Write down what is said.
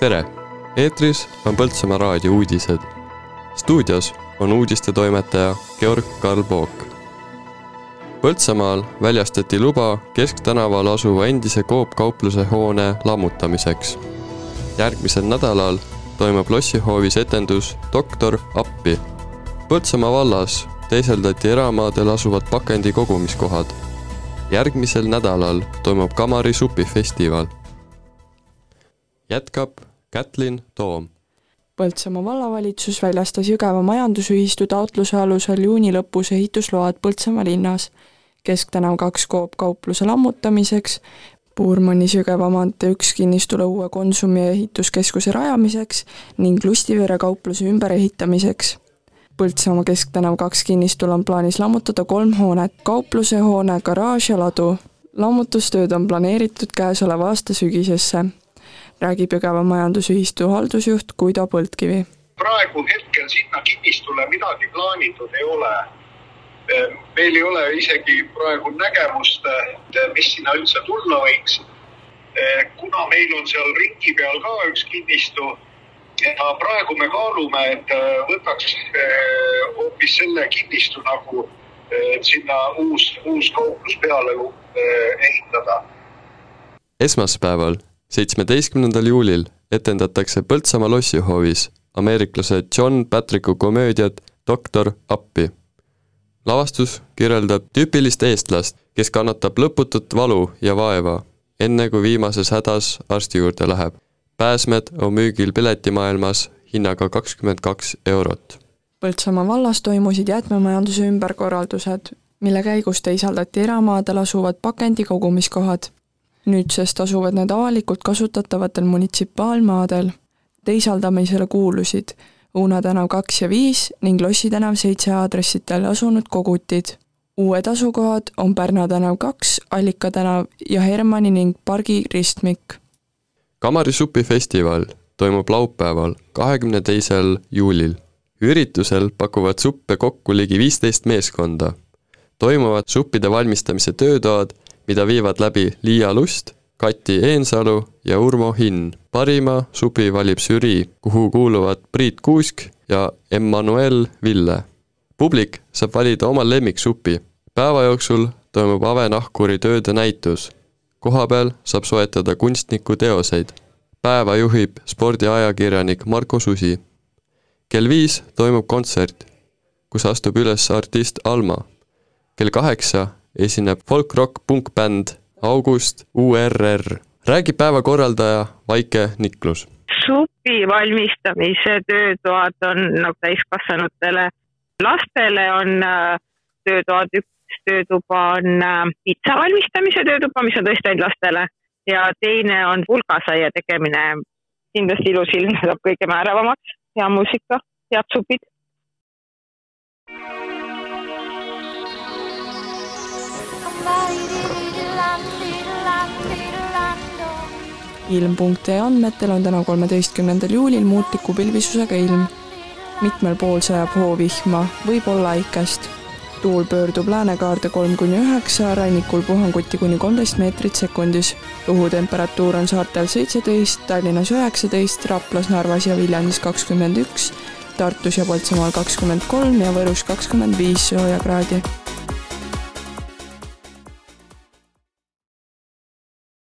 tere, eetris on Põltsamaa raadio uudised. stuudios on uudistetoimetaja Georg Karl Pook. Põltsamaal väljastati luba Kesktänaval asuva endise Coop kaupluse hoone lammutamiseks. järgmisel nädalal toimub lossihoovis etendus Doktor appi. Põltsamaa vallas teiseldati eramaadel asuvad pakendi kogumiskohad. järgmisel nädalal toimub Kamari supifestival. jätkab Kätlin Toom. Põltsamaa vallavalitsus väljastas Jõgeva Majandusühistu taotluse alusel juuni lõpus ehitusload Põltsamaa linnas Kesktänav kaks Coop kaupluse lammutamiseks, Puurmannis Jõgeva maantee üks kinnistule uue Konsumi ehituskeskuse rajamiseks ning Lustivere kaupluse ümberehitamiseks Põltsamaa Kesktänav kaks kinnistul on plaanis lammutada kolm hoonet, kaupluse hoone, garaaž ja ladu. lammutustööd on planeeritud käesoleva aasta sügisesse, räägib Jõgeva Majandusühistu haldusjuht Guido Põldkivi. praegu hetkel sinna kinnistule midagi plaanitud ei ole. meil ei ole isegi praegu nägemust, mis sinna üldse tulla võiks. kuna meil on seal ringi peal ka üks kinnistu ja praegu me kaalume, et äh, võtaks äh, hoopis selle kinnistu nagu, et sinna uus, uus kauplus peale ehitada. esmaspäeval, seitsmeteistkümnendal juulil etendatakse Põltsamaa lossihoovis ameeriklase John Patricku komöödiat Doktor appi. lavastus kirjeldab tüüpilist eestlast, kes kannatab lõputut valu ja vaeva, enne kui viimases hädas arsti juurde läheb pääsmed on müügil piletimaailmas hinnaga kakskümmend kaks eurot. Põltsamaa vallas toimusid jäätmemajanduse ümberkorraldused, mille käigus teisaldati eramaadel asuvad pakendi kogumiskohad. Nüüdsest asuvad need avalikult kasutatavatel munitsipaalmaadel. teisaldamisele kuulusid Uuna tänav kaks ja viis ning Lossi tänav seitse aadressitel asunud kogutid. uued asukohad on Pärna tänav kaks, Allika tänav ja Hermanni ning pargi ristmik Kamari supifestival toimub laupäeval, kahekümne teisel juulil. üritusel pakuvad suppe kokku ligi viisteist meeskonda. toimuvad suppide valmistamise töötoad, mida viivad läbi Liia Lust, Kati Eensalu ja Urmo Hinn. parima supi valib žürii, kuhu kuuluvad Priit Kuusk ja Emmanuel Ville. publik saab valida oma lemmiksupi. päeva jooksul toimub Ave-Nahkuri tööde näitus kohapeal saab soetada kunstniku teoseid. päeva juhib spordiajakirjanik Marko Susi. kell viis toimub kontsert, kus astub üles artist Alma. kell kaheksa esineb folk-rock punkbänd August URR. räägib päeva korraldaja Vaike Niklus supi valmistamise töötoad on nagu täiskasvanutele. lastele on äh, töötoad üks töötuba on äh, pitsa valmistamise töötuba, mis on tõesti ainult lastele ja teine on pulgasaia tegemine. kindlasti ilus ilm saab kõige määravamaks, hea muusika, head supid. ilm.ee andmetel on täna, kolmeteistkümnendal juulil muutliku pilvisusega ilm. mitmel pool sajab hoovihma, võib-olla äikest tuul pöördub läänekaarde kolm kuni üheksa, rannikul puhanguti kuni kolmteist meetrit sekundis. õhutemperatuur on saartel seitseteist, Tallinnas üheksateist, Raplas, Narvas ja Viljandis kakskümmend üks, Tartus ja Põltsamaal kakskümmend kolm ja Võrus kakskümmend viis sooja kraadi